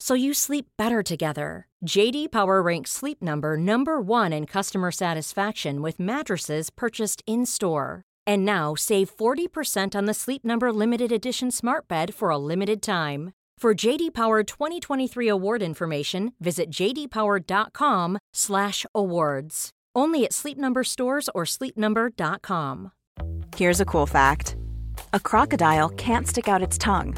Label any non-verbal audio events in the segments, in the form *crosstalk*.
so you sleep better together. JD Power ranks Sleep Number number 1 in customer satisfaction with mattresses purchased in-store. And now save 40% on the Sleep Number limited edition Smart Bed for a limited time. For JD Power 2023 award information, visit jdpower.com/awards. Only at Sleep Number stores or sleepnumber.com. Here's a cool fact: a crocodile can't stick out its tongue.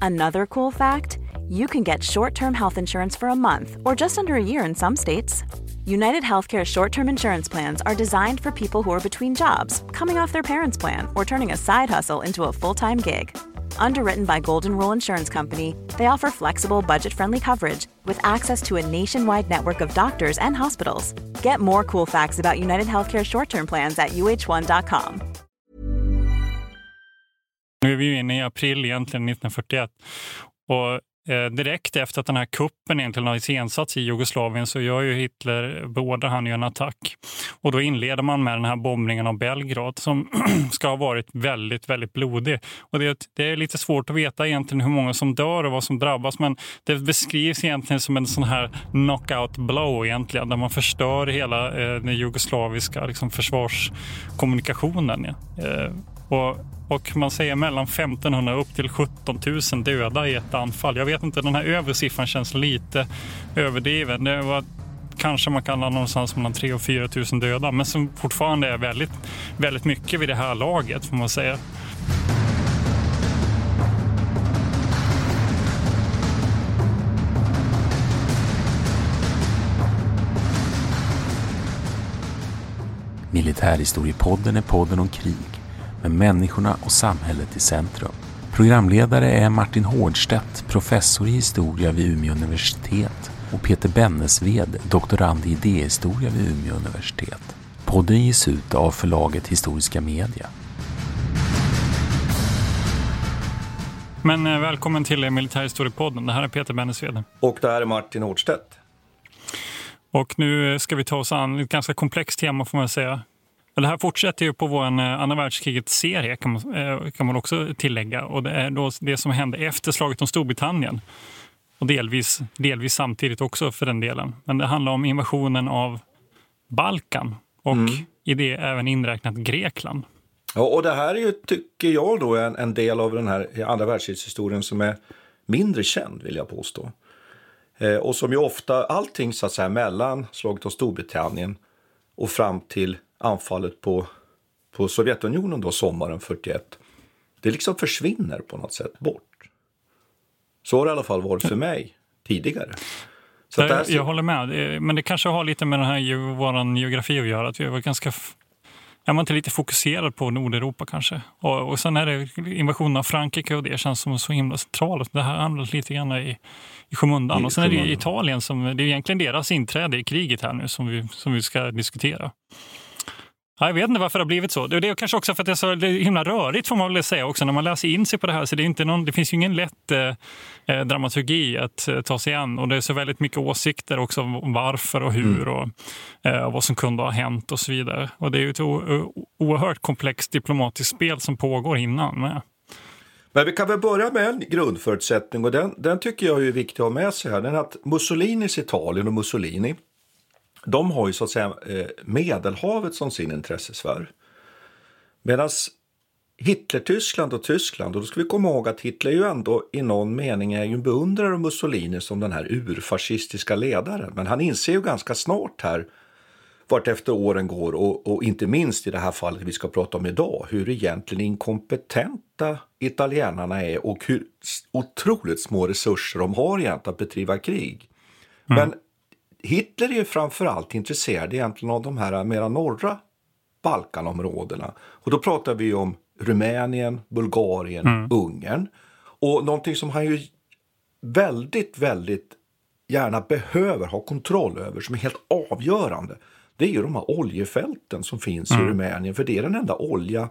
Another cool fact: you can get short-term health insurance for a month or just under a year in some states. United Healthcare short-term insurance plans are designed for people who are between jobs, coming off their parents' plan, or turning a side hustle into a full-time gig. Underwritten by Golden Rule Insurance Company, they offer flexible, budget friendly coverage with access to a nationwide network of doctors and hospitals. Get more cool facts about United Healthcare short term plans at uh1.com. Nu är vi inne i april egentligen 1941 och Eh, direkt efter att den här kuppen egentligen har iscensatts i Jugoslavien så gör ju Hitler, beordrar han ju en attack. Och då inleder man med den här bombningen av Belgrad som *clears throat* ska ha varit väldigt, väldigt blodig. Och det, det, är lite svårt att veta egentligen hur många som dör och vad som drabbas men det beskrivs egentligen som en sån här knockout blow egentligen där man förstör hela eh, den jugoslaviska liksom, försvarskommunikationen. Ja. Eh, och och man säger mellan 1500 upp till 17 000 döda i ett anfall. Jag vet inte, den här övre siffran känns lite överdriven. Det var kanske man kan ha någonstans mellan 3 och 4 000 döda, men som fortfarande är väldigt, väldigt mycket vid det här laget får man säga. Militärhistoriepodden är podden om krig med människorna och samhället i centrum. Programledare är Martin Hårdstedt, professor i historia vid Umeå universitet och Peter Bennesved, doktorand i idéhistoria vid Umeå universitet. Podden ges ut av förlaget Historiska Media. Men eh, välkommen till Militärhistoriepodden. Det här är Peter Bennesved. Och det här är Martin Hårdstedt. Och nu ska vi ta oss an ett ganska komplext tema får man säga. Det här fortsätter ju på vår eh, andra världskriget-serie kan man, eh, kan man också tillägga. Och det är då det som hände efter slaget om Storbritannien. Och delvis, delvis samtidigt också för den delen. Men det handlar om invasionen av Balkan och mm. i det även inräknat Grekland. Ja, och det här är ju, tycker jag, då, en, en del av den här andra världskrigshistorien som är mindre känd, vill jag påstå. Eh, och som ju ofta, allting så att säga mellan slaget om Storbritannien och fram till anfallet på, på Sovjetunionen då sommaren 41. Det liksom försvinner på något sätt bort. Så har det i alla fall varit för mig tidigare. Så jag, jag håller med, men det kanske har lite med den här vår geografi att göra. Att vi var ganska är man inte lite fokuserad på Nordeuropa kanske? Och, och sen är det invasionen av Frankrike och det känns som så himla centralt. Det här hamnar lite grann i, i skymundan. och sen är det Italien som, det är egentligen deras inträde i kriget här nu som vi, som vi ska diskutera. Jag vet inte varför det har blivit så. Det är kanske också för att det är så himla rörigt får man väl säga också när man läser in sig på det här. Så det, är inte någon, det finns ju ingen lätt eh, eh dramaturgi att eh, ta sig an och det är så väldigt mycket åsikter också om varför och hur mm. och eh, vad som kunde ha hänt och så vidare. Och det är ju ett oerhört komplext diplomatiskt spel som pågår innan med. Men vi kan väl börja med en grundförutsättning och den, den tycker jag är viktig att ha med sig här. Den är att Mussolinis Italien och Mussolini, de har ju så att säga eh, Medelhavet som sin intressesfär. Medan Hitler-Tyskland och Tyskland, och då ska vi komma ihåg att Hitler ju ändå i någon mening är ju en beundrare av Mussolini som den här urfascistiska ledaren. Men han inser ju ganska snart här vart efter åren går och, och, inte minst i det här fallet vi ska prata om idag, hur egentligen inkompetenta italienarna är och hur otroligt små resurser de har egentligen att bedriva krig. Mm. Men Hitler är framförallt intresserad egentligen av de här mera norra Balkanområdena. Och då pratar vi om Rumänien, Bulgarien, mm. Ungern. Och någonting som han ju väldigt, väldigt gärna behöver ha kontroll över, som är helt avgörande, det är ju de här oljefälten som finns mm. i Rumänien. För det är den enda olja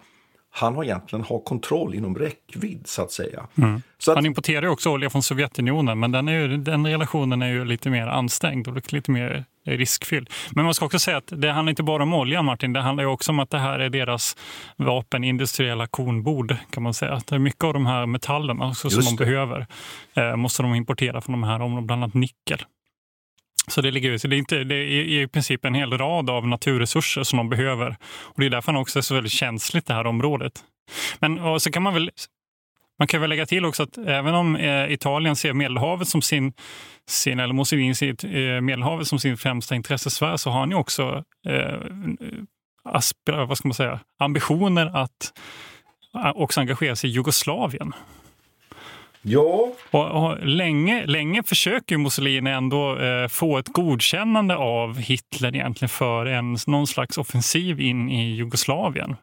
han har egentligen har kontroll inom räckvidd så att säga. Mm. Så att, han importerar också olja från Sovjetunionen men den, är ju, den relationen är ju lite mer ansträngd och lite mer riskfylld. Men man ska också säga att det handlar inte bara om olja Martin, det handlar ju också om att det här är deras vapenindustriella kornbord kan man säga. Det är mycket av de här metallerna som de behöver eh, måste de importera från de här områdena, bland annat nickel. Så det, ligger, så det, är inte, det är i princip en hel rad av naturresurser som de behöver. Och Det är därför också är så väldigt känsligt det här området. Men så kan man väl man kan väl lägga till också att även om eh, Italien ser Medelhavet som sin, sin eller Mussolini ser eh, Medelhavet som sin främsta intressesfär så har han ju också eh, aspira, vad ska man säga, ambitioner att eh, också engagera sig i Jugoslavien. Ja. Och, och, länge, länge försöker Mussolini ändå eh, få ett godkännande av Hitler egentligen för en, någon slags offensiv in i Jugoslavien.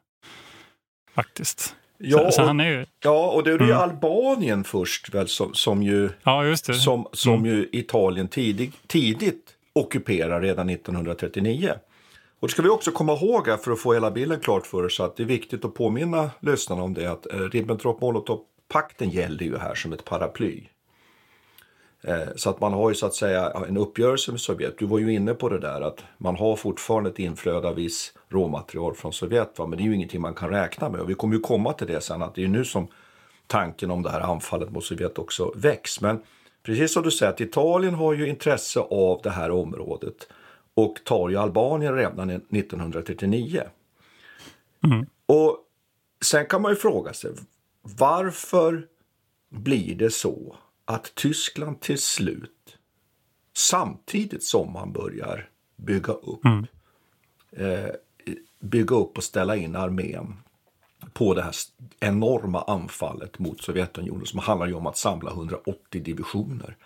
Faktiskt. Ja, så, så han är ju... ja och det är ju mm. Albanien först väl som, som ju, ja, Som, som mm. ju Italien tidig, tidigt ockuperar redan 1939. Och det ska vi också komma ihåg här för att få hela bilden klart för oss att det är viktigt att påminna lyssnarna om det att eh, Ribbentrop-Molotov pakten gäller ju här som ett paraply. Eh, så att man har ju så att säga en uppgörelse med Sovjet. Du var ju inne på det där att man har fortfarande ett inflöde av viss råmaterial från Sovjet. Va? Men det är ju ingenting man kan räkna med. Och vi kommer ju komma till det sen att det är nu som tanken om det här anfallet mot Sovjet också väcks. Men precis som du säger att Italien har ju intresse av det här området och tar ju Albanien redan 1939. Mm. Och sen kan man ju fråga sig varför blir det så att Tyskland till slut, samtidigt som man börjar bygga upp, mm. eh, bygga upp och ställa in armén på det här enorma anfallet mot Sovjetunionen som handlar om att samla 180 divisioner.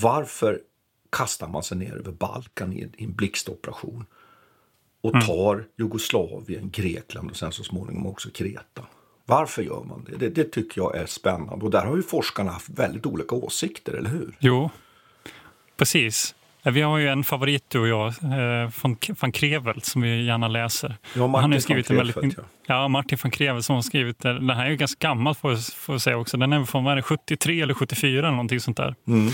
Varför kastar man sig ner över Balkan i en blixtoperation och mm. tar mm. Jugoslavien, Grekland och sen så småningom också Kreta? Varför gör man det? det? det? tycker jag är spännande. Och där har ju forskarna haft väldigt olika åsikter, eller hur? Jo, precis. Vi har ju en favorit du och jag, eh, van Krevelt, som vi gärna läser. Ja, Martin Han har skrivit van Krevelt, väldigt, ja. ja. Martin van Krevelt som har skrivit Den här är ju ganska gammal får jag säga också. Den är från 73 eller 74 eller någonting sånt där. Mm.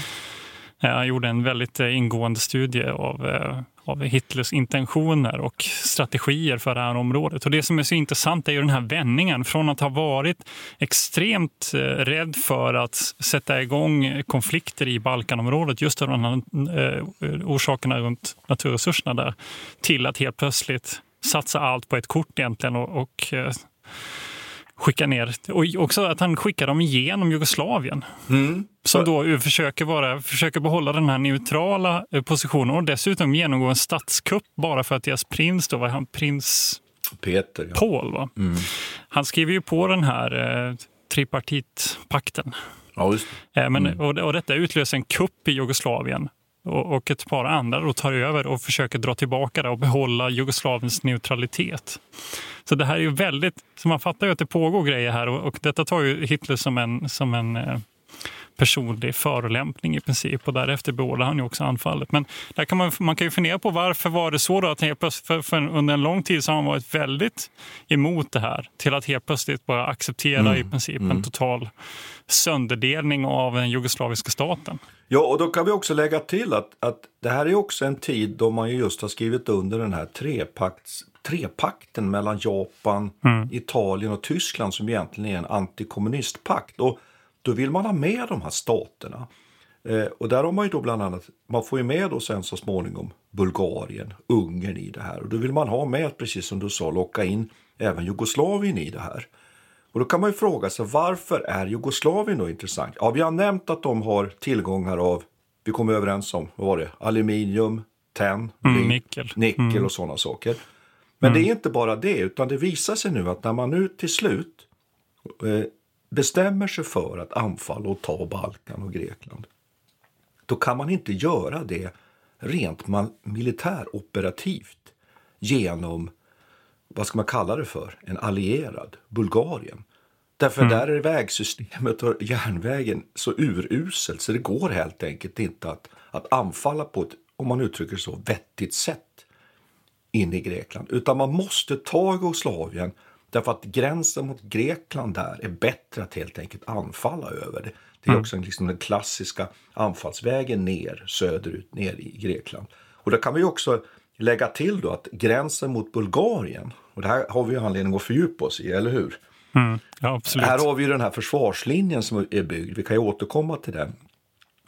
Han gjorde en väldigt eh, ingående studie av eh, av Hitlers intentioner och strategier för det här området. Och Det som är så intressant är ju den här vändningen från att ha varit extremt eh, rädd för att sätta igång konflikter i Balkanområdet just av de här eh, orsakerna runt naturresurserna där till att helt plötsligt satsa allt på ett kort egentligen och, och eh, skicka ner. Och också att han skickar dem igenom Jugoslavien. Mm. Som då försöker, vara, försöker behålla den här neutrala eh, positionen och dessutom genomgå en statskupp bara för att deras prins, då var han prins Peter, ja. Paul, va? Mm. han skriver ju på den här eh, tripartitpakten. Ja, mm. Men, och, och detta utlöser en kupp i Jugoslavien och ett par andra då tar över och försöker dra tillbaka det och behålla Jugoslaviens neutralitet. Så det här är ju väldigt, så man fattar ju att det pågår grejer här och, och detta tar ju Hitler som en, som en eh, personlig förolämpning i princip och därefter beordrar han ju också anfallet. Men där kan man, man kan ju fundera på varför var det så då att helt plötsligt, för, för under en lång tid så har han varit väldigt emot det här till att helt plötsligt bara acceptera mm. i princip mm. en total sönderdelning av den jugoslaviska staten. Ja, och då kan vi också lägga till att, att det här är också en tid då man just har skrivit under den här trepakts, trepakten mellan Japan, mm. Italien och Tyskland som egentligen är en antikommunistpakt. Och då vill man ha med de här staterna. Eh, och där har man ju då bland annat, man får ju med då sen så småningom Bulgarien, Ungern i det här. Och då vill man ha med, precis som du sa, locka in även Jugoslavien i det här. Och då kan man ju fråga sig varför är Jugoslavien då intressant? Ja, vi har nämnt att de har tillgångar av, vi kom överens om, vad var det, aluminium, tenn, mm, nickel, nickel mm. och sådana saker. Men mm. det är inte bara det, utan det visar sig nu att när man nu till slut eh, bestämmer sig för att anfalla och ta Balkan och Grekland, då kan man inte göra det rent militäroperativt genom, vad ska man kalla det för, en allierad, Bulgarien. Därför mm. där är vägsystemet och järnvägen så uruselt så det går helt enkelt inte att, att anfalla på ett, om man uttrycker så, vettigt sätt in i Grekland. Utan man måste ta Jugoslavien därför att gränsen mot Grekland där är bättre att helt enkelt anfalla över. Det, det är mm. också liksom den klassiska anfallsvägen ner söderut, ner i Grekland. Och då kan vi också lägga till då att gränsen mot Bulgarien, och det här har vi ju anledning att fördjupa oss i, eller hur? Mm, ja. Här har vi ju den här försvarslinjen som är byggd, vi kan ju återkomma till den.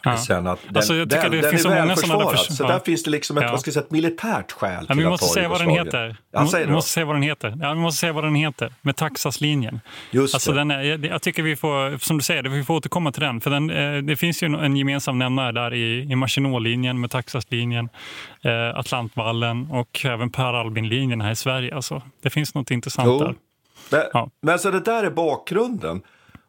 Ja. Sen att den, alltså, jag tycker den, det den finns är så många sådana där Så ja. där finns det liksom ett, ja. vad ska jag säga, ett militärt skäl ja, till vi måste säga vad den heter. Ja, vi måste säga vad den heter. Ja, vi måste säga vad den heter. Med Taxaslinjen. Just alltså, Den är, jag, jag, tycker vi får, som du säger, vi får återkomma till den. För den, eh, det finns ju en gemensam nämnare där i, i Maginot-linjen med Taxaslinjen, eh, Atlantvallen och även Per Albin-linjen här i Sverige. Alltså, det finns något intressant jo. där. Men, ja. men så det där är bakgrunden.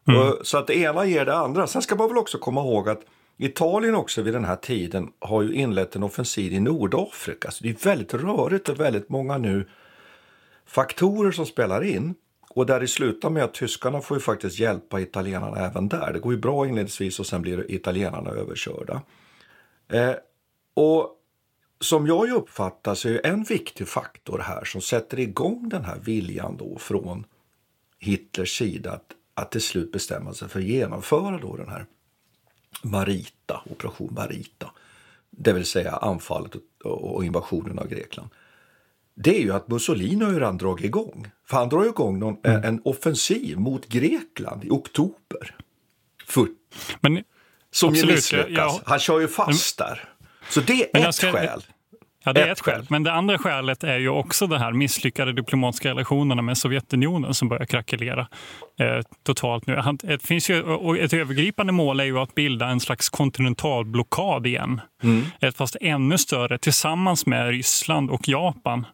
Mm. Så att det ena ger det andra. Sen ska man väl också komma ihåg att Italien också vid den här tiden har ju inlett en offensiv i Nordafrika. Så det är väldigt rörigt och väldigt många nu faktorer som spelar in. Och där det slutar med att tyskarna får ju faktiskt hjälpa italienarna även där. Det går ju bra inledningsvis och sen blir italienarna överkörda. Eh, och som jag uppfattar så är en viktig faktor här som sätter igång den här viljan då från Hitlers sida att, att till slut bestämma sig för att genomföra då den här Marita, operation Marita, det vill säga anfallet och invasionen av Grekland. Det är ju att Mussolini har ju redan dragit igång. För han drar igång någon, mm. en offensiv mot Grekland i oktober. För, Men, som absolut, ju misslyckas. Ja, han kör ju fast där. Så det är ett ska, skäl. Ja, det är ett skäl. Men det andra skälet är ju också de här misslyckade diplomatiska relationerna med Sovjetunionen som börjar krackelera eh, totalt nu. Det finns ju, och ett övergripande mål är ju att bilda en slags kontinentalblockad igen. Mm. Fast ännu större tillsammans med Ryssland och Japan.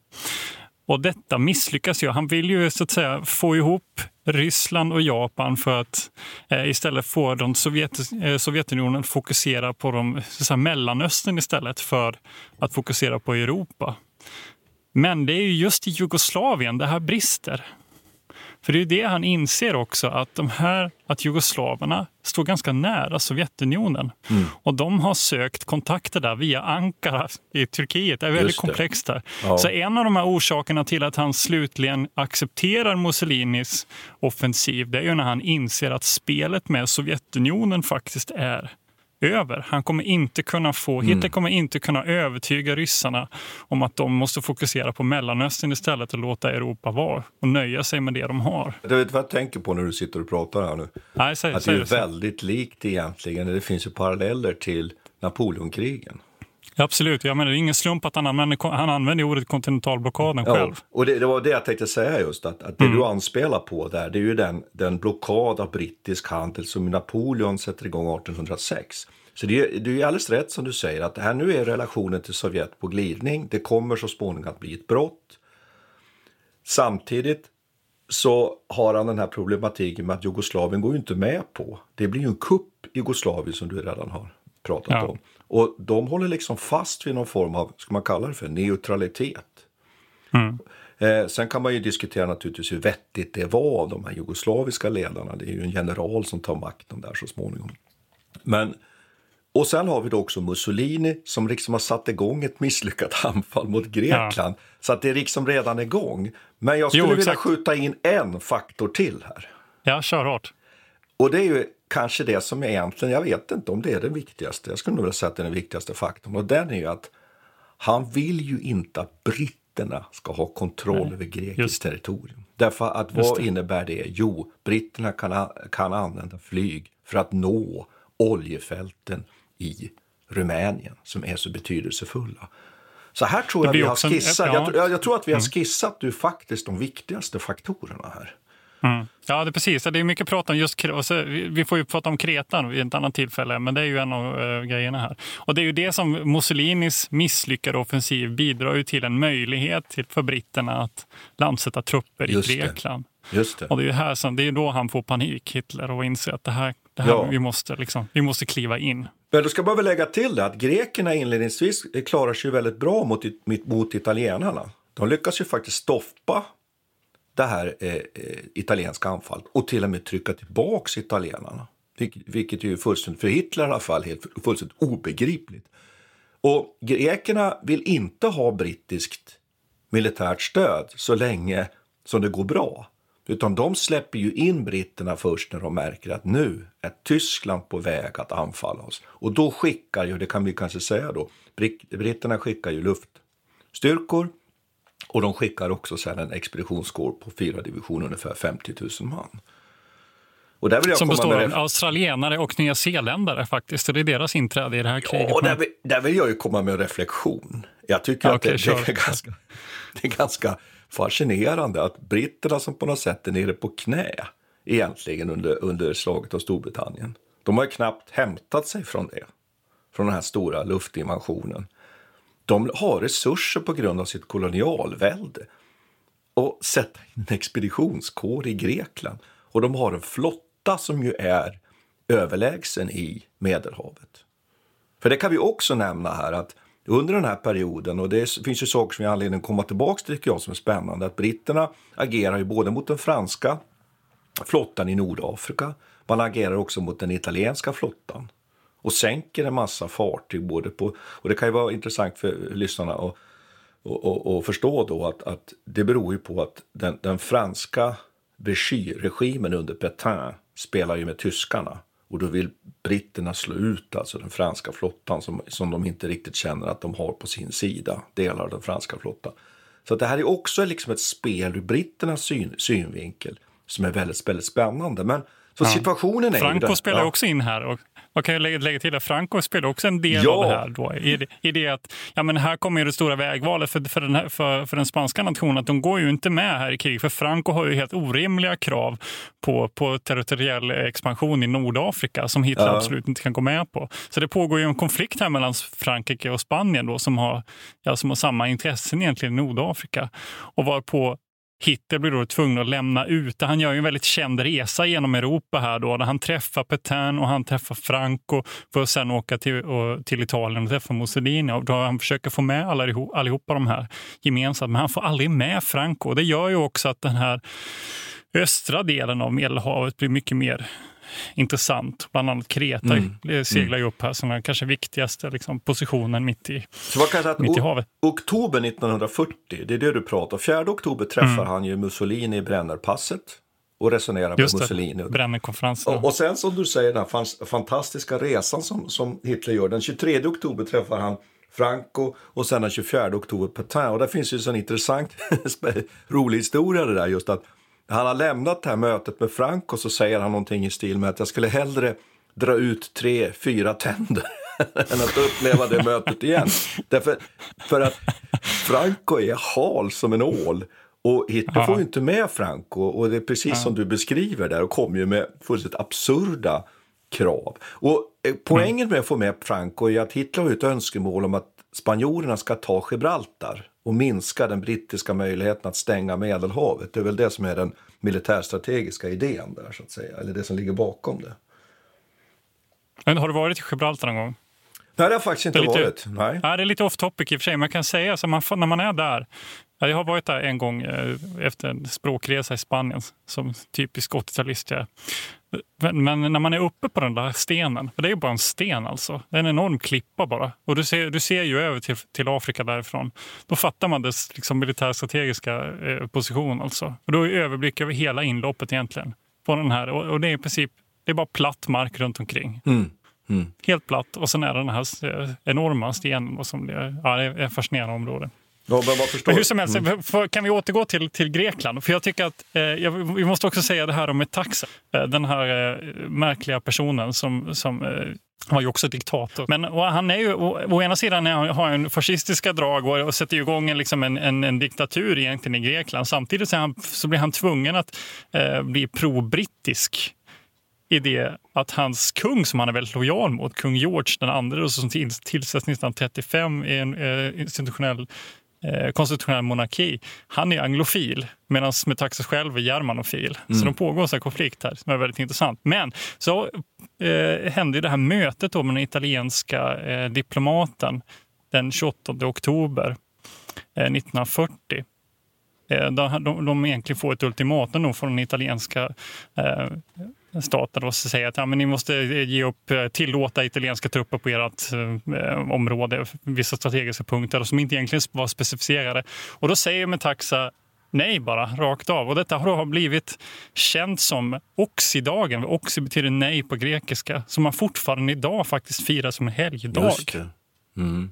Och detta misslyckas ju. Han vill ju så att säga få ihop Ryssland och Japan för att eh, istället få de Sovjet, eh, Sovjetunionen fokusera på de, så säga, Mellanöstern istället för att fokusera på Europa. Men det är ju just i Jugoslavien det här brister. För det är det han inser också, att de här, att jugoslaverna står ganska nära Sovjetunionen. Mm. Och de har sökt kontakter där via Ankara i Turkiet. Det är väldigt komplext där. Ja. Så en av de här orsakerna till att han slutligen accepterar Mussolinis offensiv, det är ju när han inser att spelet med Sovjetunionen faktiskt är över. Han kommer inte kunna få, mm. Hitler kommer inte kunna övertyga ryssarna om att de måste fokusera på Mellanöstern istället och låta Europa vara och nöja sig med det de har. Du vet vad jag tänker på när du sitter och pratar här nu? Nej, säg, att det är väldigt likt egentligen, det finns ju paralleller till Napoleonkrigen. Ja, absolut, jag menar, det är ingen slump att han använder, han använder ordet kontinentalblockaden ja, själv. Och det, det, var det jag tänkte säga just, att, att det mm. du anspelar på där, det är ju den, den blockad av brittisk handel som Napoleon sätter igång 1806. Så det är, det är alldeles rätt som du säger att här nu är relationen till Sovjet på glidning. Det kommer så småningom att bli ett brott. Samtidigt så har han den här problematiken med att Jugoslavien går ju inte med på. Det blir ju en kupp i Jugoslavien som du redan har pratat ja. om. Och de håller liksom fast vid någon form av, ska man kalla det för, neutralitet. Mm. Eh, sen kan man ju diskutera naturligtvis hur vettigt det var av de här jugoslaviska ledarna. Det är ju en general som tar makten där så småningom. Men, och sen har vi då också Mussolini som liksom har satt igång ett misslyckat *laughs* anfall mot Grekland. Ja. Så att det är liksom redan igång. Men jag skulle jo, vilja skjuta in en faktor till här. Ja, kör hårt. Och det är ju kanske det som egentligen, jag vet inte om det är det viktigaste. Jag skulle nog vilja säga att det är den viktigaste faktorn. Och den är ju att han vill ju inte att britterna ska ha kontroll Nej, över grekiskt territorium. Därför att vad innebär det? Jo, britterna kan, kan använda flyg för att nå oljefälten i Rumänien som är så betydelsefulla. Så här tror jag vi har skissat. En, ja. jag, jag, tror att vi har mm. skissat du faktiskt de viktigaste faktorerna här. Mm. Ja, det är precis. Det är mycket prat om just Vi får ju prata om Kreta vid ett annat tillfälle, men det är ju en av äh, grejerna här. Och det är ju det som Mussolinis misslyckade offensiv bidrar ju till en möjlighet till, för britterna att landsätta trupper just i Grekland. Det. Just det. Och det är ju här som, det är då han får panik, Hitler, och inser att det här, det här ja. vi, måste liksom, vi måste kliva in. Men då ska man väl lägga till det att grekerna inledningsvis klarar sig väldigt bra mot, mot italienarna. De lyckas ju faktiskt stoppa det här eh, eh italienska anfallet och till och med trycka tillbaks italienarna. Vilket, vilket är fullständigt, för Hitler i alla fall, helt fullständigt obegripligt. Och grekerna vill inte ha brittiskt militärt stöd så länge som det går bra. Utan de släpper ju in britterna först när de märker att nu är Tyskland på väg att anfalla oss. Och då skickar ju, det kan vi kanske säga då, britterna skickar ju luftstyrkor och de skickar också sen en expeditionskår på fyra divisioner, ungefär 50 000 man. Och där vill jag Som består av australienare och nyzeeländare faktiskt. Och det är deras inträde i det här kriget. Ja, där, vill, där vill jag ju komma med en reflektion. Jag tycker ja, att det, det, är ganska, det är ganska fascinerande att britterna som på något sätt är nere på knä egentligen under, under slaget av Storbritannien. De har knappt hämtat sig från det, från den här stora luftinvasionen. De har resurser på grund av sitt kolonialvälde och sätta in en expeditionskår i Grekland. Och de har en flotta som ju är överlägsen i Medelhavet. För det kan vi också nämna här att under den här perioden, och det finns ju saker som vi har anledning att komma tillbaka till tycker jag som är spännande, att britterna agerar ju både mot den franska flottan i Nordafrika, man agerar också mot den italienska flottan och sänker en massa fartyg. Både på, och det kan ju vara intressant för lyssnarna att och, och, och förstå då att, att det beror ju på att den, den franska regimen under Pétain spelar ju med tyskarna. Och då vill britterna slå ut alltså den franska flottan som, som de inte riktigt känner att de har på sin sida, delar av den franska flottan. Så det här är också liksom ett spel ur britternas syn, synvinkel som är väldigt, väldigt spännande. Men så ja. situationen är Franco ju spelar ja. också in här. Och man kan ju lägga, lägga till att Franco spelar också en del ja. av det här. Då, i, det, I det att ja, men här kommer det stora vägvalet för, för, den här, för, för den spanska nationen. att De går ju inte med här i krig. För Franco har ju helt orimliga krav på, på territoriell expansion i Nordafrika som Hitler ja. absolut inte kan gå med på. Så det pågår ju en konflikt här mellan Frankrike och Spanien då, som, har, ja, som har samma intressen egentligen i Nordafrika. Och varpå Hitler blir då tvungen att lämna ut. Han gör ju en väldigt känd resa genom Europa här då, där han träffar Petain och han träffar Franco för att sen åka till, och, till Italien och träffa Mussolini. Och då han försöker få med alla, allihopa de här gemensamt, men han får aldrig med Franco. Det gör ju också att den här östra delen av Medelhavet blir mycket mer intressant. Bland annat Kreta mm. seglar ju upp här som den kanske viktigaste liksom, positionen mitt i, Så vad kan jag mitt i havet. Oktober 1940, det är det du pratar om. 4 oktober träffar mm. han ju Mussolini i Brennerpasset och resonerar med Mussolini. Brännerkonferensen. Och, och sen som du säger den här fantastiska resan som, som Hitler gör. Den 23 oktober träffar han Franco och sen den 24 oktober Petain. Och där finns ju en sån intressant, *laughs* rolig historia det där just att han har lämnat det här mötet med Franco så säger han någonting i stil med att jag skulle hellre dra ut tre, fyra tänder *laughs* än att uppleva det mötet igen. Därför för att Franco är hal som en ål. Och Hitler ja. får ju inte med Franco och det är precis ja. som du beskriver där och kommer ju med fullständigt absurda krav. Och eh, poängen med att få med Franco är att Hitler har ett önskemål om att spanjorerna ska ta Gibraltar och minska den brittiska möjligheten att stänga Medelhavet. Det är väl det som är den militärstrategiska idén där, så att säga. Eller det som ligger bakom det. Men har du varit i Gibraltar någon gång? Nej, det har faktiskt inte lite, varit. Nej. Nej, det är lite off topic i och för sig. Man kan säga att man, när man är där. Jag har varit där en gång eh, efter en språkresa i Spanien, som typisk 80-talist jag Men, när man är uppe på den där stenen, för det är ju bara en sten alltså. Det är en enorm klippa bara. Och du ser, du ser ju över till, till Afrika därifrån. Då fattar man dess liksom, militärstrategiska eh, position alltså. Och då är överblick över hela inloppet egentligen. På den här. Och, och det är i princip det är bara platt mark runt omkring. Mm. Mm. Helt platt. Och sen är det den här eh, enorma stenen. Som det, ja, det är ett fascinerande område. Ja, men, hur som helst, mm. kan vi återgå till, till Grekland? För jag tycker att eh, jag, Vi måste också säga det här om Metaxa. Eh, den här eh, märkliga personen som, som eh, var ju också diktator. Men han är ju, å, ena sidan har han fascistiska drag och, och sätter igång en, liksom en, en, en, diktatur egentligen i Grekland. Samtidigt så, han, så blir han tvungen att eh, bli pro-brittisk i det att hans kung, som han är väldigt lojal mot, kung George den andre, som tillsätts 1935 i en institutionell eh, konstitutionell monarki, han är anglofil medan Metaxas själv är germanofil. Mm. Så de pågår en konflikt här som är väldigt intressant. Men så eh, hände det här mötet då med den italienska eh, diplomaten den 28 oktober eh, 1940 eh, de, de, de egentligen får ett ultimatum från den italienska eh, staten och säger att ja, men ni måste eh, ge upp, eh, tillåta italienska trupper på ert eh, område, vissa strategiska punkter som inte egentligen var specificerade. Och då säger Metaxa nej bara, rakt av. Och detta har blivit känt som oxidagen. Oxi betyder nej på grekiska, som man fortfarande idag faktiskt firar som en helgdag. Just det. Mm.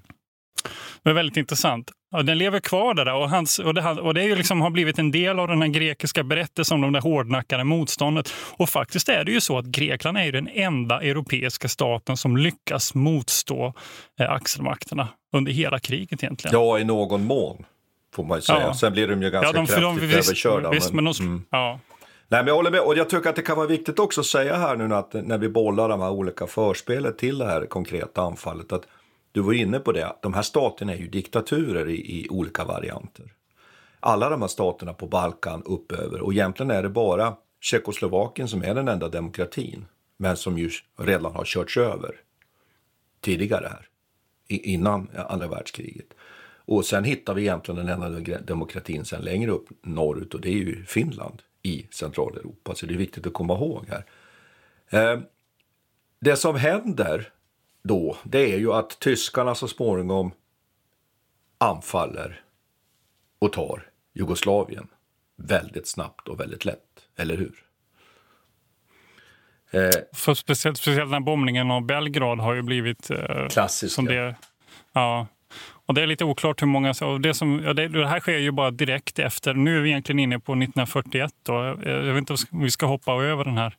Är väldigt intressant. Ja, den lever kvar där och, hans, och, det, och det är ju liksom, har blivit en del av den här grekiska berättelsen om det hårdnackade motståndet. Och faktiskt är det ju så att Grekland är den enda europeiska staten som lyckas motstå eh, axelmakterna under hela kriget egentligen. Ja, i någon mån får man ju säga. Ja. Sen blir de ju ganska ja, de, kraftigt de, visst, överkörda. Visst, men, men de, mm. ja. Nej, men jag håller med. Och jag tycker att det kan vara viktigt också att säga här nu att när vi bollar de här olika förspelet till det här konkreta anfallet. att du var inne på det, de här staterna är ju diktaturer i, i olika varianter. Alla de här staterna på Balkan uppöver och egentligen är det bara Tjeckoslovakien som är den enda demokratin men som ju redan har körts över tidigare här, innan andra världskriget. Och sen hittar vi egentligen den enda demokratin sen längre upp norrut och det är ju Finland i Centraleuropa. Så det är viktigt att komma ihåg här. Eh, det som händer då, det är ju att tyskarna så småningom anfaller och tar Jugoslavien väldigt snabbt och väldigt lätt, eller hur? Eh, För speciellt, speciellt den bombningen av Belgrad har ju blivit... Eh, klassisk. Som det, ja. Och det är lite oklart hur många... Och det, som, ja, det, det, här sker ju bara direkt efter. Nu är vi egentligen inne på 1941. Då. Jag vet inte om vi ska hoppa över den här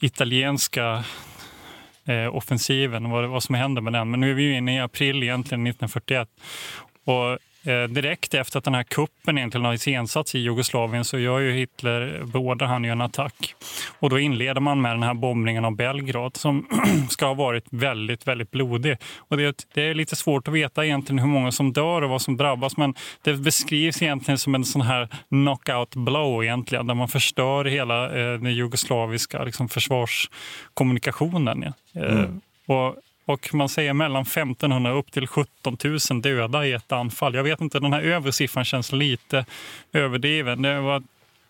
italienska eh, offensiven och vad, vad som händer med den. Men nu är vi ju inne i april egentligen 1941. Och direkt efter att den här kuppen egentligen har iscensatts i Jugoslavien så gör ju Hitler, beordrar han ju en attack. Och då inleder man med den här bombningen av Belgrad som *clears throat* ska ha varit väldigt, väldigt blodig. Och det, det, är lite svårt att veta egentligen hur många som dör och vad som drabbas men det beskrivs egentligen som en sån här knockout blow egentligen där man förstör hela eh, den jugoslaviska liksom, försvarskommunikationen. Eh, mm. och och man säger mellan 1500 upp till 17 000 döda i ett anfall. Jag vet inte, den här övre siffran känns lite överdriven. Det var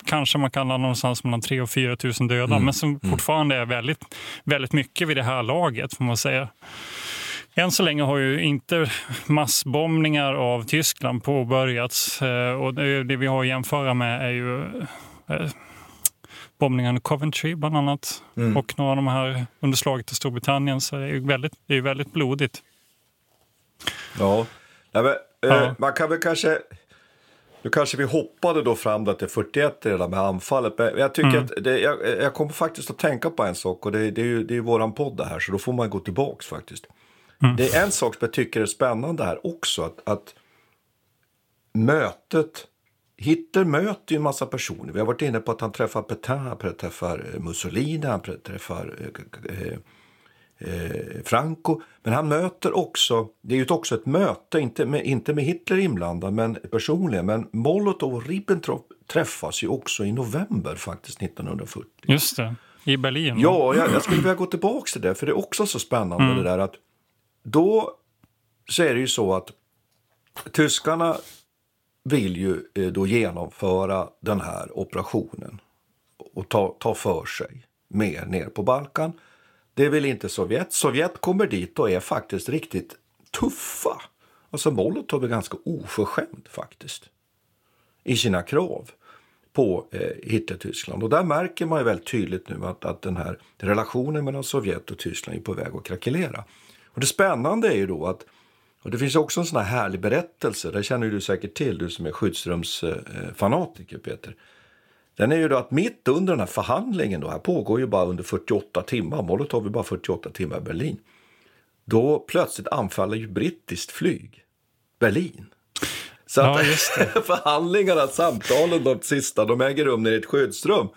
kanske man kan ha någonstans mellan 3 och 4 000 döda, mm. men som mm. fortfarande är väldigt, väldigt mycket vid det här laget får man säga. Än så länge har ju inte massbombningar av Tyskland påbörjats eh, och det vi har att jämföra med är ju eh, bombningarna i Coventry bland annat. Mm. Och några av de här under slaget i Storbritannien. Så det är ju väldigt, det är väldigt blodigt. Ja, Nej, men, eh, ja. man kan väl kanske... Nu kanske vi hoppade då fram till 41 redan med anfallet. Men jag tycker mm. att det, jag, jag kommer faktiskt att tänka på en sak och det, det är ju det är våran podd det här så då får man gå tillbaks faktiskt. Mm. Det är en sak som jag tycker är spännande här också att, att mötet Hitler möter ju en massa personer. Vi har varit inne på att han träffar Petain, han träffar eh, Mussolini, han träffar eh, eh, eh, Franco. Men han möter också, det är ju också ett möte, inte med, inte med Hitler inblandad men personligen. Men Molotov och Ribbentrop träffas ju också i november faktiskt 1940. Just det, i Berlin. Ja, jag, jag skulle vilja gå tillbaka till det för det är också så spännande mm. det där att då så är det ju så att tyskarna vill ju eh, då genomföra den här operationen och ta, ta för sig mer ner på Balkan. Det vill inte Sovjet. Sovjet kommer dit och är faktiskt riktigt tuffa. Alltså Molotov är ganska oförskämd faktiskt i sina krav på eh, Hitler-Tyskland. Och där märker man ju väldigt tydligt nu att, att den här relationen mellan Sovjet och Tyskland är på väg att krackelera. Och det spännande är ju då att och det finns också en sån här härlig berättelse, det känner du säkert till, du som är skyddsrumsfanatiker Peter. Den är ju då att mitt under den här förhandlingen, då, här pågår ju bara under 48 timmar, Molotov är bara 48 timmar i Berlin. Då plötsligt anfaller ju brittiskt flyg Berlin. Så ja, att *laughs* förhandlingarna, samtalen, de sista, de äger rum nere i ett skyddsrum.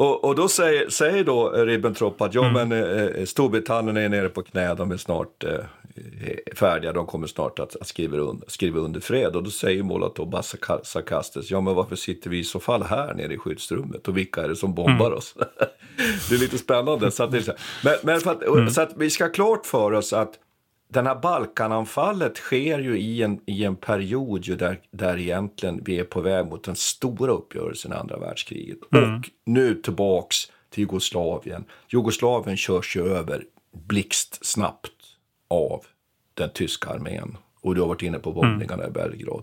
Och, och då säger, säger då Ribbentrop att ja, mm. men eh, Storbritannien är nere på knä, de är snart eh, färdiga, de kommer snart att, att skriva, under, skriva under fred. Och då säger Molotov bara sarkastiskt, ja men varför sitter vi i så fall här nere i skyddsrummet och vilka är det som bombar mm. oss? *laughs* det är lite spännande. Så att, men, men att, mm. så att vi ska ha klart för oss att den här Balkananfallet sker ju i en, i en period ju där, där egentligen vi är på väg mot den stora uppgörelsen i andra världskriget. Mm. Och nu tillbaks till Jugoslavien. Jugoslavien körs ju över blixtsnabbt av den tyska armén. Och du har varit inne på bombningarna mm. i Belgrad.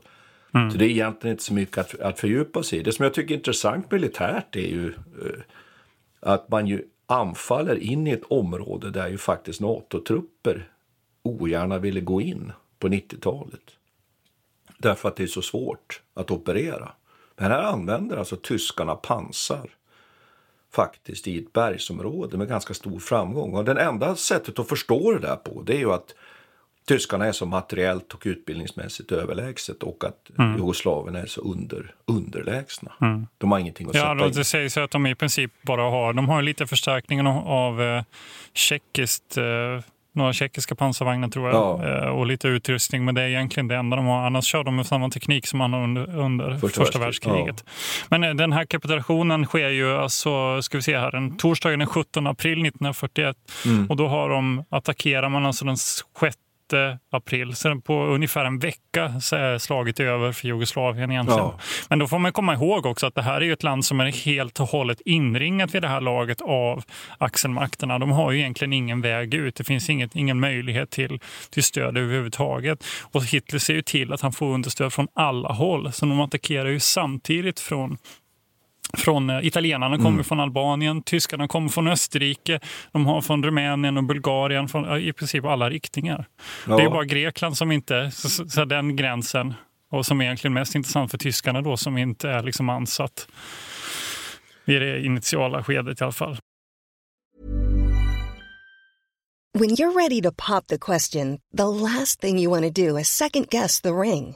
Mm. Så det är egentligen inte så mycket att, att fördjupa sig i. Det som jag tycker är intressant militärt är ju uh, att man ju anfaller in i ett område där ju faktiskt NATO-trupper ogärna ville gå in på 90-talet. Därför att det är så svårt att operera. Men här använder alltså tyskarna pansar faktiskt i ett bergsområde med ganska stor framgång. Och det enda sättet att förstå det där på det är ju att tyskarna är så materiellt och utbildningsmässigt överlägset och att mm. Jugoslavien är så under, underlägsna. Mm. De har ingenting att ja, sätta då, Det sägs att de i princip bara har, de har lite förstärkningen av eh, tjeckiskt eh, några tjeckiska pansarvagnar tror jag ja. Eh, och lite utrustning. Men det är egentligen det enda de har. Annars kör de med samma teknik som man har under, under första, första världskriget. Ja. Men eh, den här kapitulationen sker ju alltså, ska vi se här, en torsdagen den 17 april 1941. Mm. Och då har de, attackerar man alltså den 6 april. Så på ungefär en vecka så är slaget över för Jugoslavien egentligen. Ja. Men då får man komma ihåg också att det här är ett land som är helt och hållet inringat vid det här laget av axelmakterna. De har ju egentligen ingen väg ut. Det finns inget, ingen möjlighet till, till stöd överhuvudtaget. Och Hitler ser ju till att han får understöd från alla håll. Så de attackerar ju samtidigt från från eh, italienarna kommer mm. från Albanien, tyskarna kommer från Österrike, de har från Rumänien och Bulgarien, från i princip alla riktningar. Ja. Det är bara Grekland som inte, så, så den gränsen, och som är egentligen mest intressant för tyskarna då, som inte är liksom ansatt i det initiala skedet i alla fall. When you're ready to pop the question, the last thing you want to do is second guess the ring.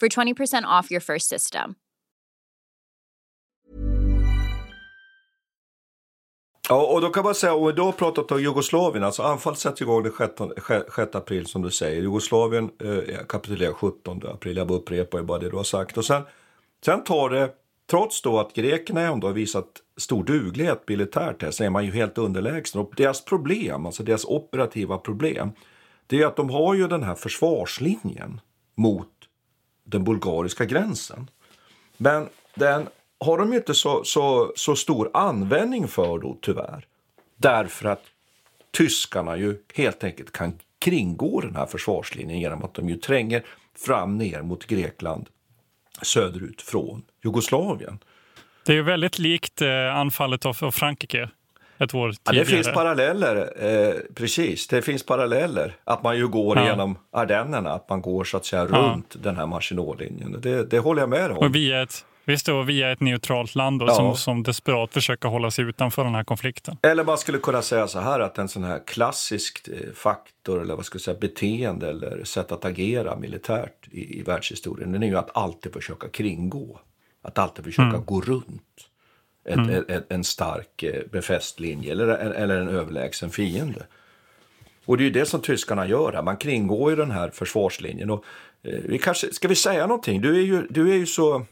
for 20% off your first system. Ja, och då kan man säga, och då har pratat om Jugoslavien, alltså anfallet sätts igång den 6, 6 april som du säger. Jugoslavien eh, kapitulerar 17 april, jag upprepar bara det du har sagt. Och sen, sen tar det, trots då att grekerna ändå har visat stor duglighet militärt här, så är man ju helt underlägsen. Och deras problem, alltså deras operativa problem, det är att de har ju den här försvarslinjen mot den bulgariska gränsen. Men den har de inte så, så, så stor användning för då tyvärr. Därför att tyskarna ju helt enkelt kan kringgå den här försvarslinjen genom att de ju tränger fram ner mot Grekland söderut från Jugoslavien. Det är ju väldigt likt eh, anfallet av Frankrike ett år tidigare. Ja, det finns paralleller, eh, precis. Det finns paralleller. Att man ju går ja. genom Ardennerna, att man går så att säga ja. runt den här Maginot-linjen. Det, det håller jag med om. Och via ett, visst då, via ett neutralt land då, ja. som, som desperat försöker hålla sig utanför den här konflikten. Eller man skulle kunna säga så här att en sån här klassisk eh, faktor eller vad ska jag säga, beteende eller sätt att agera militärt i, i världshistorien, den är ju att alltid försöka kringgå. Att alltid försöka mm. gå runt ett, mm. ett, en stark eh, befäst linje eller, eller en överlägsen fiende. Och det är ju det som tyskarna gör här. Man kringgår ju den här försvarslinjen. Och, eh, vi kanske, ska vi säga någonting? Du är ju, du är ju så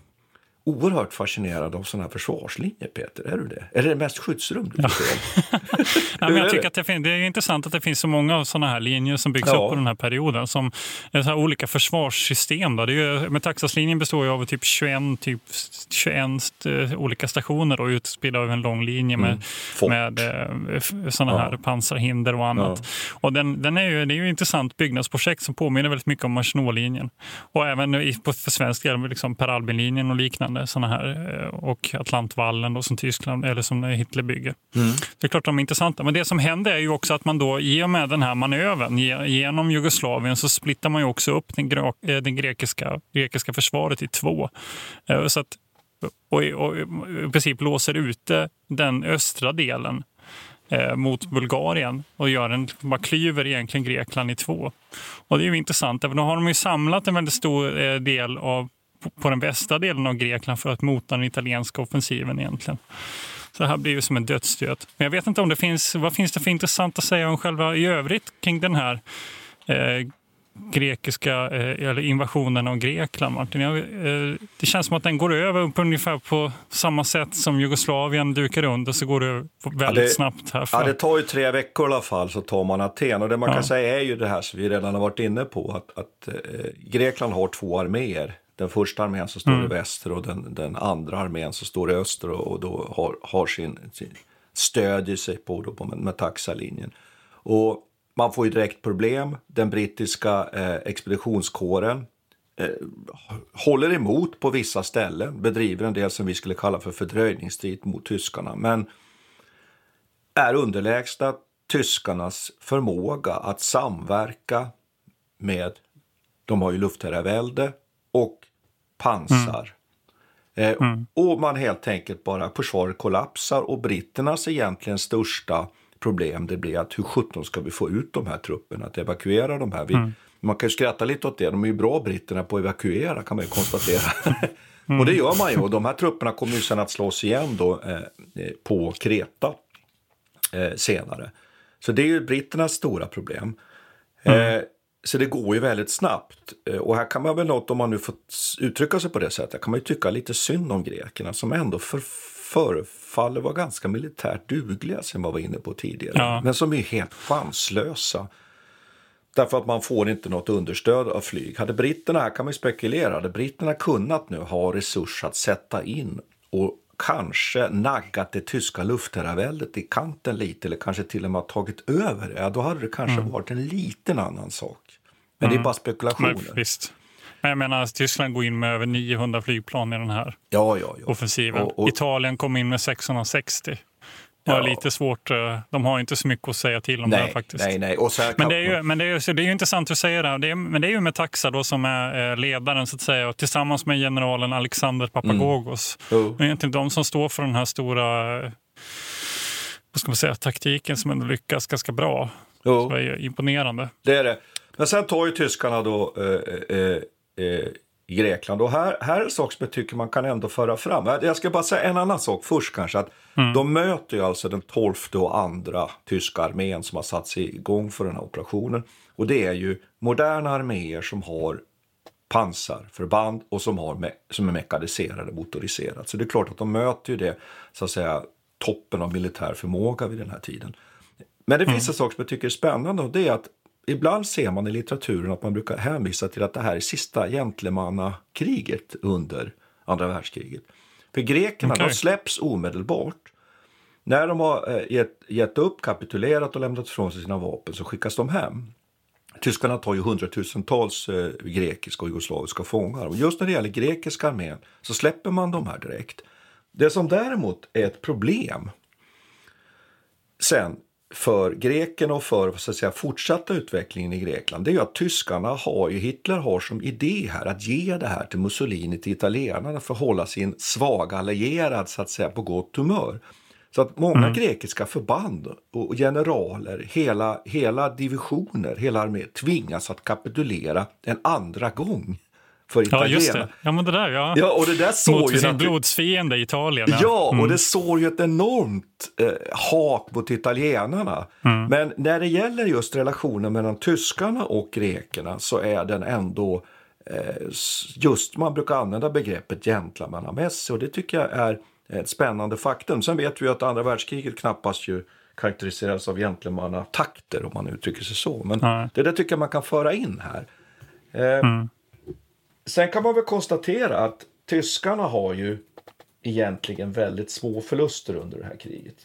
oerhört fascinerad av sådana här försvarslinjer, Peter. Är du det? Är det mest skyddsrum du ja, *laughs* men jag tycker att det, det, är intressant att det finns så många sådana här linjer som byggs ja. upp på den här perioden. Som så olika försvarssystem. Då. Det är ju, Metaxaslinjen består ju av typ 21, typ 21 eh, olika stationer då, utspridda över en lång linje med, mm. med eh, sådana här pansarhinder och annat. Ja. Och den, den är ju, det är ju ett intressant byggnadsprojekt som påminner väldigt mycket om Maginot-linjen. Och även i, på, för svensk del liksom Per Albin-linjen och liknande liknande såna här eh, och Atlantvallen då, som Tyskland eller som Hitler bygger. Mm. Det är klart de är intressanta. Men det som händer är ju också att man då i och med den här manövern genom Jugoslavien så splittar man ju också upp den, eh, den grekiska, grekiska försvaret i två. Eh, så att, och, och i princip låser ute den östra delen mot Bulgarien och gör en, bara klyver egentligen Grekland i två. Och det är ju intressant, för då har de ju samlat en väldigt stor del av på den västra delen av Grekland för att mota den italienska offensiven egentligen. Så det här blir ju som en dödsstöt. Men jag vet inte om det finns, vad finns det för intressant att säga om själva i övrigt kring den här eh, grekiska eh, eller invasionen av Grekland, Martin. Jag, eh, det känns som att den går över på ungefär på samma sätt som Jugoslavien dukar under så går det väldigt ja, det, snabbt. Här ja, det tar ju tre veckor i alla fall så tar man Aten och det man ja. kan säga är ju det här som vi redan har varit inne på att, att eh, Grekland har två arméer den första armén som står mm. i väster och den, den andra armén som står i öster och, och då har, har sin, sin stödjer sig på, då, på Metaxa-linjen. Och man får ju direkt problem. Den brittiska eh, expeditionskåren eh, håller emot på vissa ställen, bedriver en del som vi skulle kalla för fördröjningsstrid mot tyskarna, men är underlägsna tyskarnas förmåga att samverka med, de har ju luftherravälde och pansar. Mm. Eh, mm. Och man helt enkelt bara, försvaret kollapsar och britternas egentligen största problem det blir att hur sjutton ska vi få ut de här trupperna, att evakuera de här. Vi, mm. Man kan ju skratta lite åt det, de är ju bra britterna på att evakuera kan man ju konstatera. *laughs* Mm. och det gör man ju och de här trupperna kommer ju sen att slås igen då eh, eh, på Kreta eh, senare. Så det är ju britternas stora problem. Mm. Eh, så det går ju väldigt snabbt. Eh, och här kan man väl något, om man nu får uttrycka sig på det sättet, kan man ju tycka lite synd om grekerna som ändå för, förefaller vara ganska militärt dugliga som man var inne på tidigare. Ja. Men som är helt chanslösa. Därför att man får inte något understöd av flyg. Hade britterna, här kan man spekulera, hade britterna kunnat nu ha resurs att sätta in och kanske naggat det tyska luftherraväldet i kanten lite eller kanske till och med tagit över det, ja, då hade det kanske mm. varit en liten annan sak. Men det är mm. bara spekulationer. Men, visst. Men jag menar, Tyskland går in med över 900 flygplan i den här ja, ja, ja. offensiven. Och, och... Italien kom in med 660 har ja. lite svårt. Eh, de har inte så mycket att säga till om nej, det faktiskt. Nej, nej. Och så men det är ju, men det är ju, det är ju intressant att säga det. det är, men det är ju Metaxa då som är eh, ledaren så att säga och tillsammans med generalen Alexander Papagogos. Mm. Oh. Det är egentligen de som står för den här stora vad ska man säga, taktiken som ändå lyckas ganska bra. Oh. Så är imponerande. Det är det. Men sen tar ju tyskarna då eh, eh, eh Grekland. Och här, här är en sak som jag tycker man kan ändå föra fram. Jag ska bara säga en annan sak först kanske. Att mm. De möter ju alltså den tolfte och andra tyska armén som har satt sig igång för den här operationen. Och det är ju moderna arméer som har pansarförband och som, har som är mekaniserade, motoriserade. Så det är klart att de möter ju det, så att säga, toppen av militär förmåga vid den här tiden. Men det finns mm. en sak som jag tycker är spännande och det är att ibland ser man i litteraturen att man brukar hänvisa till att det här är sista gentlemannakriget under andra världskriget. För grekerna, okay. de släpps omedelbart. När de har eh, gett, gett upp, kapitulerat och lämnat ifrån sig sina vapen så skickas de hem. Tyskarna tar ju hundratusentals eh, grekiska och jugoslaviska fångar. Och just när det gäller grekiska armén så släpper man de här direkt. Det som däremot är ett problem sen för grekerna och för så att säga, fortsatta utvecklingen i Grekland det är ju att tyskarna har ju, Hitler har som idé här att ge det här till Mussolini, till italienarna för att hålla sin svaga allierad så att säga på gott humör. Så att många mm. grekiska förband och generaler, hela, hela divisioner, hela armén tvingas att kapitulera en andra gång för italienarna. Ja, just det. Ja, men det där, ja. ja och det där såg mot ju sin blodsfiende Italien. Ja, ja mm. och det såg ju ett enormt eh, hat mot italienarna. Mm. Men när det gäller just relationen mellan tyskarna och grekerna så är den ändå eh, just, man brukar använda begreppet gentlemannamässig och det tycker jag är ett spännande faktum. Sen vet vi att andra världskriget knappast ju karaktäriseras av gentlemannatakter om man uttrycker sig så. Men mm. det där tycker jag man kan föra in här. Eh, mm. Sen kan man väl konstatera att tyskarna har ju egentligen väldigt små förluster under det här kriget.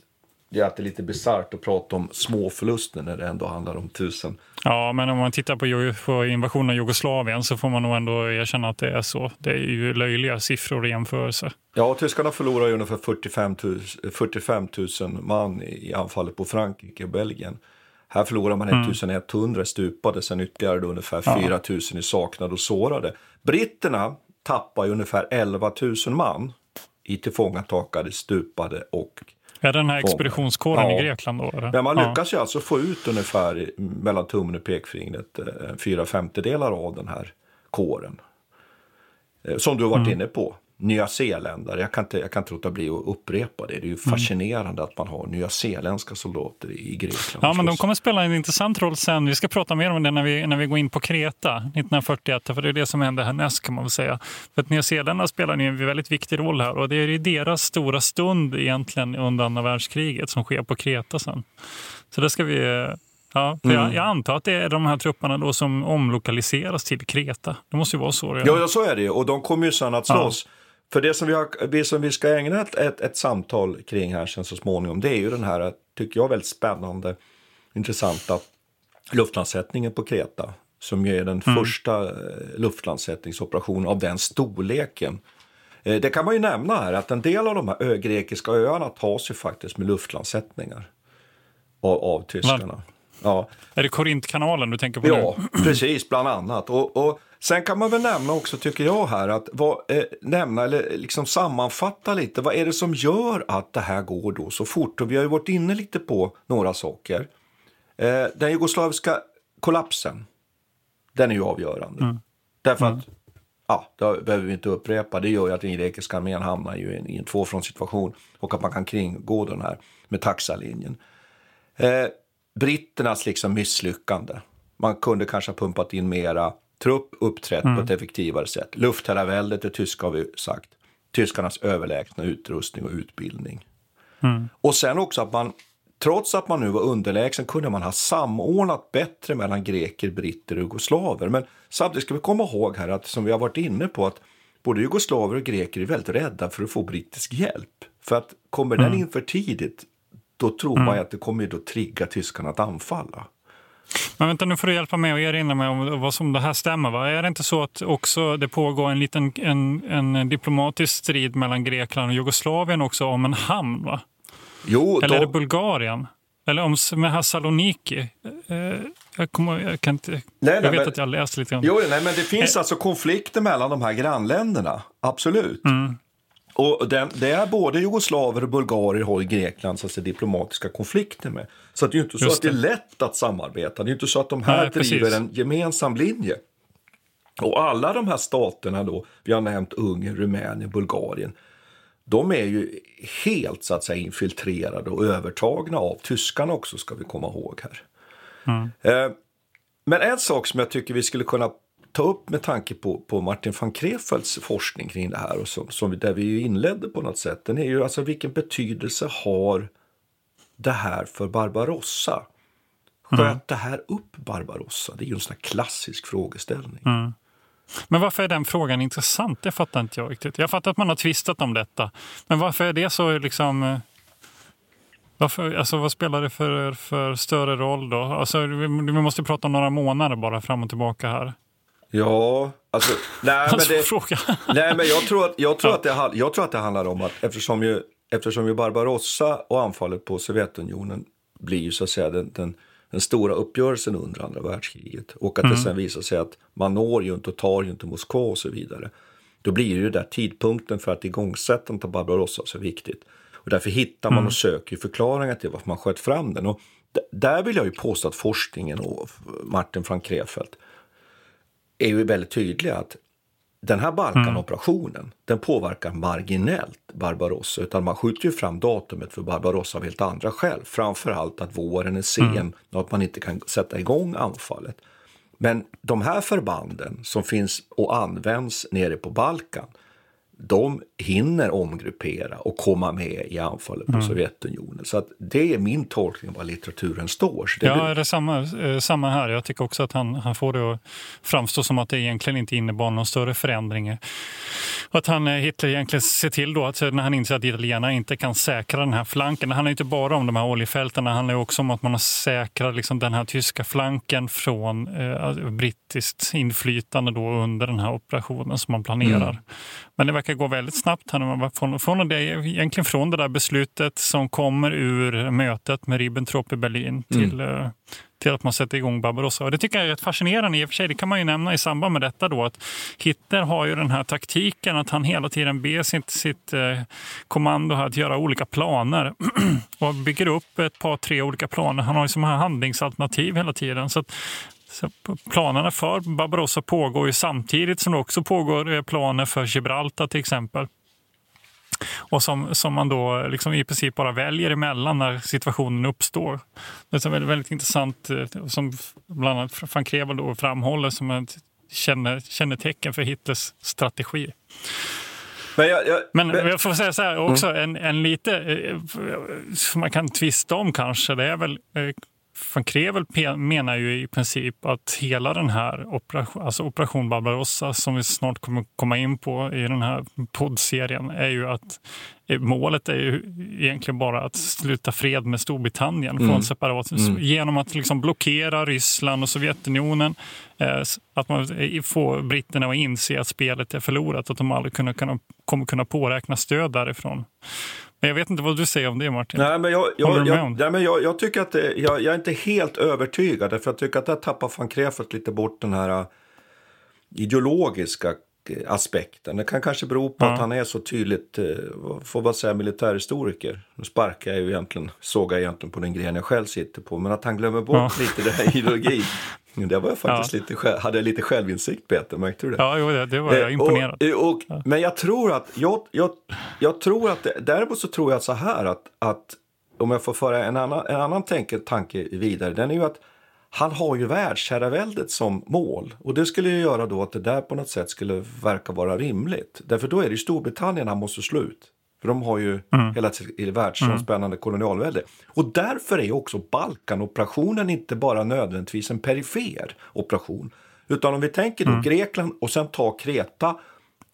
Det är alltid lite bisarrt att prata om små förluster när det ändå handlar om tusen. Ja, men om man tittar på, på invasionen av Jugoslavien så får man nog ändå erkänna att det är så. Det är ju löjliga siffror i jämförelse. Ja, tyskarna förlorar ju ungefär 45 000, 45 000 man i anfallet på Frankrike och Belgien. Här förlorar man 1100 mm. stupade, sen ytterligare ungefär ja. 4 000 i saknade och sårade. Britterna tappar ju ungefär 11 000 man i tillfångatagade, stupade och är den här expeditionskåren ja. i Grekland då? Eller? Men man lyckas ja. ju alltså få ut ungefär mellan tummen och pekfingret eh, fyra femtedelar av den här kåren. Eh, som du har varit mm. inne på nyzeeländare. Jag kan, inte, jag kan inte låta bli att upprepa det. Det är ju mm. fascinerande mm. att man har nyzeeländska soldater i Grekland. Ja, men de kommer spela en intressant roll sen. Vi ska prata mer om det när vi, när vi går in på Kreta 1941. För det är det som händer härnäst kan man väl säga. För att nyzeeländarna spelar en väldigt viktig roll här. Och det är deras stora stund egentligen under andra världskriget som sker på Kreta sen. Så det ska vi Ja, mm. jag, jag, antar att det är de här trupperna då som omlokaliseras till Kreta. Det måste ju vara så. Ja, ja så är det Och de kommer ju sen att slåss. Ja. För det som vi, har, som vi ska ägna ett, ett, ett, samtal kring här sen så småningom, det är ju den här, tycker jag, väldigt spännande, intressanta luftlandsättningen på Kreta. Som ju är den mm. första eh, luftlandsättningsoperationen av den storleken. Eh, det kan man ju nämna här att en del av de här grekiska öarna tas ju faktiskt med luftlandsättningar av, av tyskarna. Ja. Är det Korintkanalen du tänker på Ja, nu? precis, bland annat. Och, och Sen kan man väl nämna också, tycker jag, här att vad, eh, nämna eller liksom sammanfatta lite. Vad är det som gör att det här går då så fort? Och vi har ju varit inne lite på några saker. Eh, den jugoslaviska kollapsen, den är ju avgörande. Mm. Därför mm. att, ja, det behöver vi inte upprepa, det gör ju att den grekiska armén hamnar ju i en, i en tvåfrontssituation och att man kan kringgå den här med taxalinjen. Eh, britternas liksom misslyckande. Man kunde kanske ha pumpat in mera trupp uppträtt mm. på ett effektivare sätt. Luftherraväldet, det tyska har vi sagt. Tyskarnas överlägsna utrustning och utbildning. Mm. Och sen också att man, trots att man nu var underlägsen, kunde man ha samordnat bättre mellan greker, britter och jugoslaver. Men samtidigt ska vi komma ihåg här att, som vi har varit inne på, att både jugoslaver och greker är väldigt rädda för att få brittisk hjälp. För att kommer mm. den in för tidigt, då tror man mm. att det kommer att trigga tyskarna att anfalla. Men vänta, nu får du hjälpa mig och erinra mig om vad som det här stämmer. Va? Är det inte så att också det pågår en liten en, en diplomatisk strid mellan Grekland och Jugoslavien också om en hamn? Va? Jo, Eller då... är det Bulgarien? Eller om med här Saloniki? Eh, jag, kommer, jag, kan inte, nej, nej, jag vet men, att jag har läst lite om Jo, nej, men det finns eh. alltså konflikter mellan de här grannländerna. Absolut. Mm. Och den, det är både jugoslaver och bulgarier har i Grekland så att säga, diplomatiska konflikter med. Så det är ju inte så Just att det är lätt att samarbeta. Det är inte så att de här Nej, driver precis. en gemensam linje. Och alla de här staterna då, vi har nämnt Ungern, Rumänien, Bulgarien, de är ju helt så att säga infiltrerade och övertagna av tyskarna också ska vi komma ihåg här. Mm. Eh, men en sak som jag tycker vi skulle kunna ta upp med tanke på, på Martin van Krefelds forskning kring det här och som, som där vi ju inledde på något sätt, den är ju alltså vilken betydelse har det här för Barbarossa? Sköt mm. det här upp Barbarossa? Det är ju en sån klassisk frågeställning. Mm. Men varför är den frågan intressant? Det fattar inte jag riktigt. Jag fattar att man har tvistat om detta. Men varför är det så liksom... Eh, varför, alltså, vad spelar det för, för större roll då? Alltså, vi, vi måste prata om några månader bara fram och tillbaka här. Ja, alltså... Nej, *laughs* men, det, nej, men jag tror, att, jag, tror att det, jag tror att det handlar om att eftersom ju, eftersom ju Barbarossa och anfallet på Sovjetunionen blir ju så att säga den, den den stora uppgörelsen under andra världskriget och att mm. det sen visar sig att man når ju inte och tar ju inte Moskva och så vidare. Då blir ju där tidpunkten för att igångsättandet av Barbarossa så viktigt. Och därför hittar man mm. och söker förklaringar till varför man sköt fram den. Och där vill jag ju påstå att forskningen och Martin Frank Krefeld är ju väldigt tydliga att den här Balkanoperationen, mm. den påverkar marginellt Barbarossa, utan man skjuter ju fram datumet för Barbarossa av helt andra skäl. Framförallt att våren är sen mm. och att man inte kan sätta igång anfallet. Men de här förbanden som finns och används nere på Balkan, de hinner omgruppera och komma med i anfallet på mm. Sovjetunionen. Så att det är min tolkning av vad litteraturen står. Så det ja, är det samma, eh, samma här. Jag tycker också att han, han får det att framstå som att det egentligen inte innebar någon större förändring. Att han, eh, Hitler egentligen ser till då att när han inser att italienarna inte kan säkra den här flanken. Det handlar inte bara om de här oljefälten, det handlar också om att man har säkrat liksom den här tyska flanken från eh, brittiskt inflytande då under den här operationen som man planerar. Mm. Men det verkar gå väldigt snabbt. Han från, från det, egentligen från det där beslutet som kommer ur mötet med Ribbentrop i Berlin till, mm. till att man sätter igång Barbarossa. Och det tycker jag är rätt fascinerande i och för sig. Det kan man ju nämna i samband med detta då att Hitler har ju den här taktiken att han hela tiden ber sitt, sitt eh, kommando att göra olika planer *clears throat* och bygger upp ett par, tre olika planer. Han har ju som här handlingsalternativ hela tiden. Så så planerna för Barbarossa pågår ju samtidigt som det också pågår eh, planer för Gibraltar till exempel. Och som, som man då liksom i princip bara väljer emellan när situationen uppstår. Det är väldigt, väldigt intressant eh, som bland annat van Krevel då framhåller som ett känne, kännetecken för Hitlers strategi. Men jag, jag, men, men jag får säga så här också, mm. en, en lite eh, som man kan tvista om kanske, det är väl van Krevel menar ju i princip att hela den här operation, alltså operation Barbarossa som vi snart kommer komma in på i den här poddserien är ju att eh, målet är ju egentligen bara att sluta fred med Storbritannien mm. från separat mm. genom att liksom blockera Ryssland och Sovjetunionen. Eh, att man eh, får britterna att inse att spelet är förlorat, att de aldrig kunna, kunna, kommer kunna påräkna stöd därifrån. Men jag vet inte vad du säger om det, Martin. Nej, men jag, jag, jag, nej, men jag, jag tycker att det, jag, är inte helt övertygad. För jag tycker att där tappar van Krefeld lite bort den här äh, ideologiska aspekten. Det kan kanske bero på ja. att han är så tydligt, äh, får man säga, militärhistoriker. Nu sparkar jag ju egentligen, sågar jag egentligen på den gren jag själv sitter på. Men att han glömmer bort ja. lite den här ideologin. *laughs* Det var jag faktiskt ja. lite, hade jag lite självinsikt Peter, märkte du det? Ja, jo, det var jag imponerad. Och, och, ja. Men jag tror att, jag, jag, jag tror att, det, däremot så tror jag så här att, att om jag får föra en annan, en annan tanke, tanke vidare, den är ju att han har ju världsherraväldet som mål och det skulle ju göra då att det där på något sätt skulle verka vara rimligt. Därför då är det Storbritannien han måste slå ut. För de har ju mm. hela tiden världsomspännande mm. kolonialvälde. Och därför är också Balkanoperationen inte bara nödvändigtvis en perifer operation. Utan om vi tänker då mm. Grekland och sen ta Kreta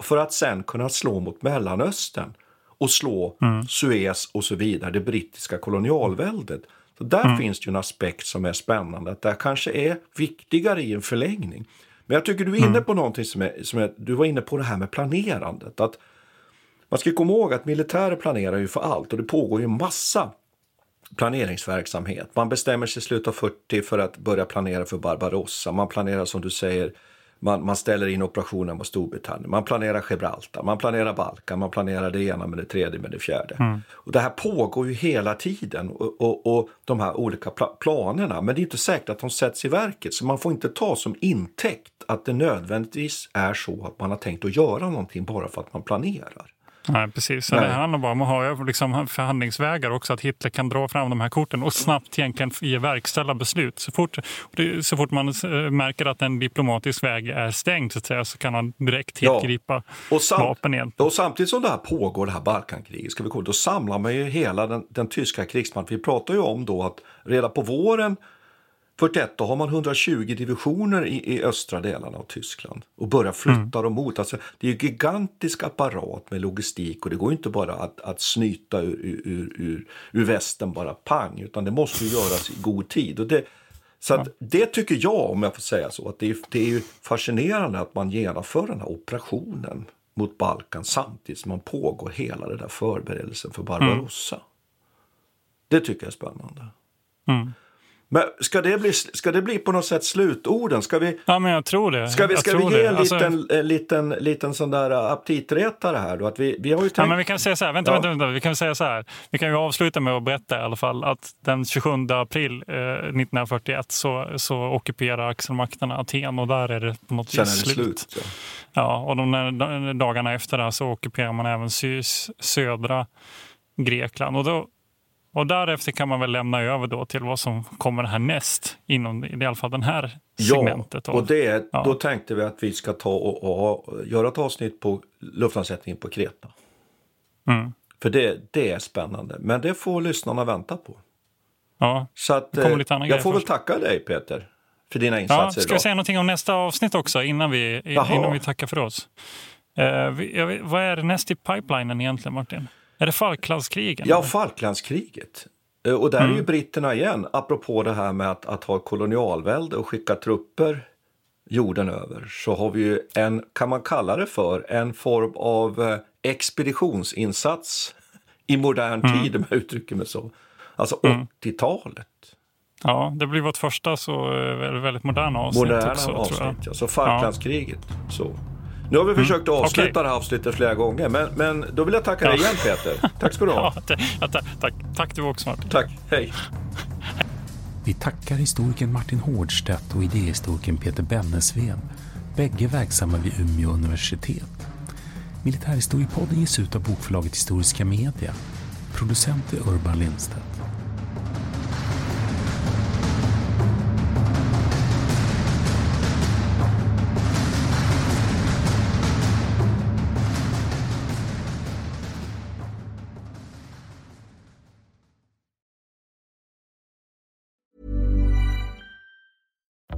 för att sen kunna slå mot Mellanöstern och slå mm. Suez och så vidare, det brittiska kolonialväldet. Så där mm. finns det ju en aspekt som är spännande, att det kanske är viktigare i en förlängning. Men jag tycker du är inne mm. på någonting som är, som är, du var inne på det här med planerandet. Att man ska komma ihåg att militärer planerar ju för allt och det pågår ju massa planeringsverksamhet. Man bestämmer sig i slutet av 40 för att börja planera för Barbarossa. Man planerar som du säger, man, man ställer in operationen mot Storbritannien. Man planerar Gibraltar, man planerar Balkan, man planerar det ena med det tredje med det fjärde. Mm. Och det här pågår ju hela tiden och, och, och de här olika pla planerna. Men det är inte säkert att de sätts i verket så man får inte ta som intäkt att det nödvändigtvis är så att man har tänkt att göra någonting bara för att man planerar. Nej, precis. Nej. Det handlar bara om att ha liksom förhandlingsvägar också, att Hitler kan dra fram de här korten och snabbt egentligen ge verkställa beslut. Så fort, så fort man märker att en diplomatisk väg är stängd så, säga, så kan man direkt tillgripa ja. vapen igen. Och samtidigt som det här pågår, det här Balkankriget, ska vi komma, då samlar man ju hela den, den tyska krigsmakten. Vi pratar ju om då att redan på våren 41 då har man 120 divisioner i, i östra delarna av Tyskland och börjar flytta mm. dem mot. Alltså, det är en gigantisk apparat med logistik och det går inte bara att, att snyta ur, ur, ur, ur västen bara pang utan det måste ju göras i god tid. Och det, så det tycker jag, om jag får säga så, att det är, det är fascinerande att man genomför den här operationen mot Balkan samtidigt som man pågår hela den där förberedelsen för Barbarossa. Mm. Det tycker jag är spännande. Mm. Men ska det, bli, ska det bli på något sätt slutorden? Ska vi, ja, men jag tror det. Ska vi, ska vi ge en alltså... liten, en liten, liten sån där aptitretare här då? Att vi, vi har ju tänkt... ja, men vi kan säga så här, vänta, ja. vänta, vänta, vi kan säga så här. Vi kan ju avsluta med att berätta i alla fall att den 27 april eh, 1941 så, så ockuperar axelmakterna Aten och där är det på något vis slut. slut ja. ja. och de dagarna efter det så ockuperar man även södra Grekland. Och då, och därefter kan man väl lämna över då till vad som kommer härnäst inom i alla fall den här segmentet. Ja, och det, ja. då tänkte vi att vi ska ta och, och, göra ett avsnitt på luftlandsättningen på Kreta. Mm. För det, det är spännande, men det får lyssnarna vänta på. Ja, Så att, eh, jag får väl tacka dig Peter för dina insatser ja, Ska vi säga någonting om nästa avsnitt också innan vi, innan vi tackar för oss? Vi, vad är näst i pipelinen egentligen Martin? Är det Falklandskrigen? Ja, Falklandskriget. Eh, och där mm. är ju mm. britterna igen, apropå det här med att, att ha kolonialvälde och skicka trupper jorden över, så har vi ju en, kan man kalla det för, en form av eh, expeditionsinsats i modern mm. tid, om jag uttrycker mig så. Alltså mm. 80-talet. Ja, det blir vårt första så eh, väldigt moderna avsnitt moderna också. Avsnitt, tror jag. Falklandskriget. Ja. Så. Nu har vi mm. försökt avsluta okay. det här avsnittet flera gånger, men, men då vill jag tacka dig igen Peter. Tack ska du ha. *laughs* Ja, tack, tack, tack du också Martin. Tack, hej. Vi tackar historikern Martin Hårdstedt och idéhistorikern Peter Bennesved, bägge verksamma vid Umeå universitet. Militärhistoriepodden ges ut av bokförlaget Historiska Media. Producent är Urban Lindstedt.